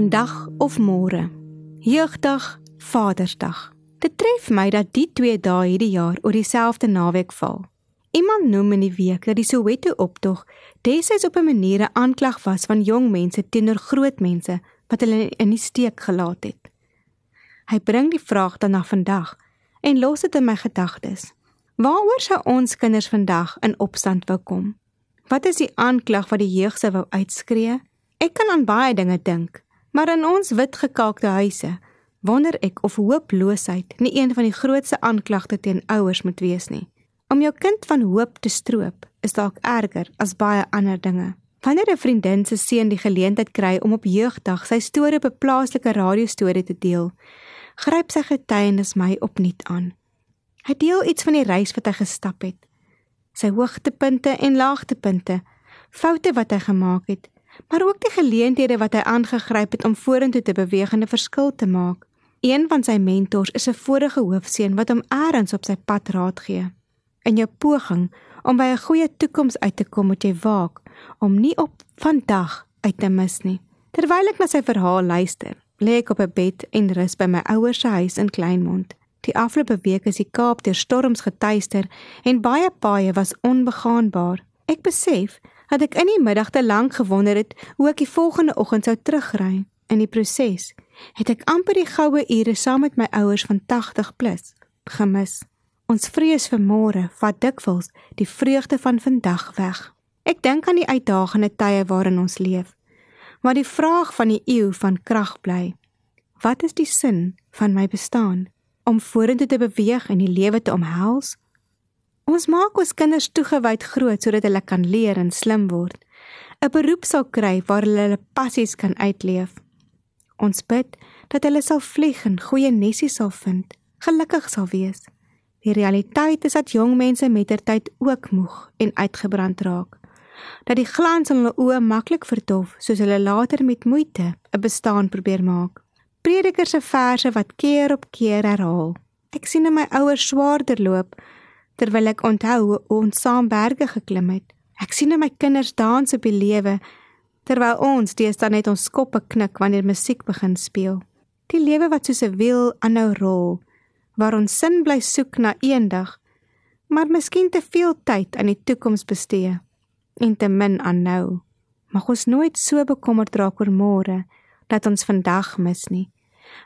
Vandag of môre. Jeugdag, Vadersdag. Dit tref my dat die twee dae hierdie jaar oor dieselfde naweek val. Iemand noem in die week dat die Soweto optog desyds op 'n manier 'n aanklag was van jong mense teenoor groot mense wat hulle in die steek gelaat het. Hy bring die vraag dan na vandag en los dit in my gedagtes. Waaroor sou ons kinders vandag in opstand wou kom? Wat is die aanklag wat die jeug sou wou uitskree? Ek kan aan baie dinge dink, Maar in ons wit gekalkte huise wonder ek of hooploosheid nie een van die grootste aanklagte teen ouers moet wees nie. Om jou kind van hoop te stroop is dalk erger as baie ander dinge. Wanneer 'n vriendin se seun die geleentheid kry om op jeugdag sy storie op 'n plaaslike radiostorie te deel, gryp sy getuienis my opnuut aan. Hy deel iets van die reis wat hy gestap het, sy hoogtepunte en laagtepunte, foute wat hy gemaak het, maar ook die geleenthede wat hy aangegryp het om vorentoe te beweeg en 'n verskil te maak. Een van sy mentors is 'n vorige hoofseun wat hom eers op sy pad raad gee. In jou poging om by 'n goeie toekoms uit te kom, moet jy waak om nie op vandag uit te mis nie. Terwyl ek na sy verhaal luister, lê ek op 'n bed en rus by my ouers se huis in Kleinmond. Die afgelope week is die Kaap deur storms getuister en baie paaie was onbegaanbaar. Ek besef dat ek in die middag te lank gewonder het hoe ek die volgende oggend sou terugry. In die proses het ek amper die goue ure saam met my ouers van 80 plus gemis. Ons vrees vir môre vat dikwels die vreugde van vandag weg. Ek dink aan die uitdagende tye waarin ons leef. Maar die vraag van die eeu van krag bly. Wat is die sin van my bestaan? Om vorentoe te beweeg en die lewe te omhels Ons maak ons kinders toegewyd groot sodat hulle kan leer en slim word. 'n Beroep sal kry waar hulle hulle passies kan uitleef. Ons bid dat hulle sal vlieg en goeie nessies sal vind, gelukkig sal wees. Die realiteit is dat jong mense mettertyd ook moeg en uitgebrand raak. Dat die glans in hulle oë maklik verdof soos hulle later met moeite 'n bestaan probeer maak. Predikers se verse wat keer op keer herhaal. Ek sien in my ouers swaarder loop terwyl ek onthou hoe ons saam berge geklim het. Ek sien my kinders dans op die lewe terwyl ons deesdae net ons koppe knik wanneer musiek begin speel. Die lewe wat soos 'n wiel aanhou rol waar ons sin bly soek na eendag, maar miskien te veel tyd aan die toekoms bestee en te min aan nou. Mag ons nooit so bekommerd raak oor môre dat ons vandag mis nie.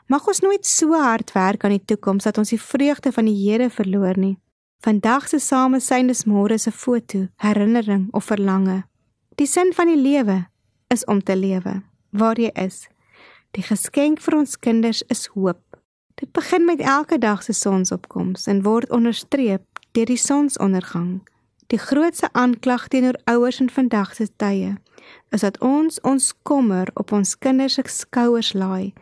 Mag ons nooit so hard werk aan die toekoms dat ons die vreugde van die Here verloor nie. Vandag se samesyn is môre se foto, herinnering of verlange. Die sin van die lewe is om te lewe waar jy is. Die geskenk vir ons kinders is hoop. Dit begin met elke dag se sonsopkoms en word onderstreep deur die sonsondergang. Die grootste aanklag teenoor ouers in vandag se tye is dat ons ons kommer op ons kinders se skouers laai,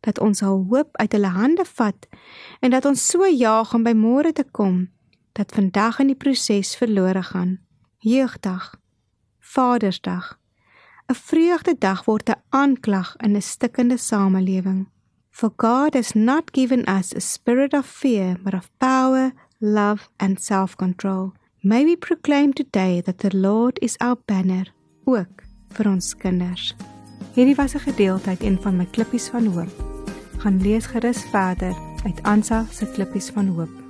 dat ons hul hoop uit hulle hande vat en dat ons so jaag om by môre te kom dat vandag in die proses verlore gaan. Jeugdag, Vadersdag. 'n Vreugdedag word 'n aanklag in 'n stikkende samelewing. For God has not given us a spirit of fear, but of power, love and self-control. May we proclaim today that the Lord is our banner, ook vir ons kinders. Hierdie was 'n gedeelte uit een van my klippies van hoop. Gaan lees gerus verder uit Ansa se klippies van hoop.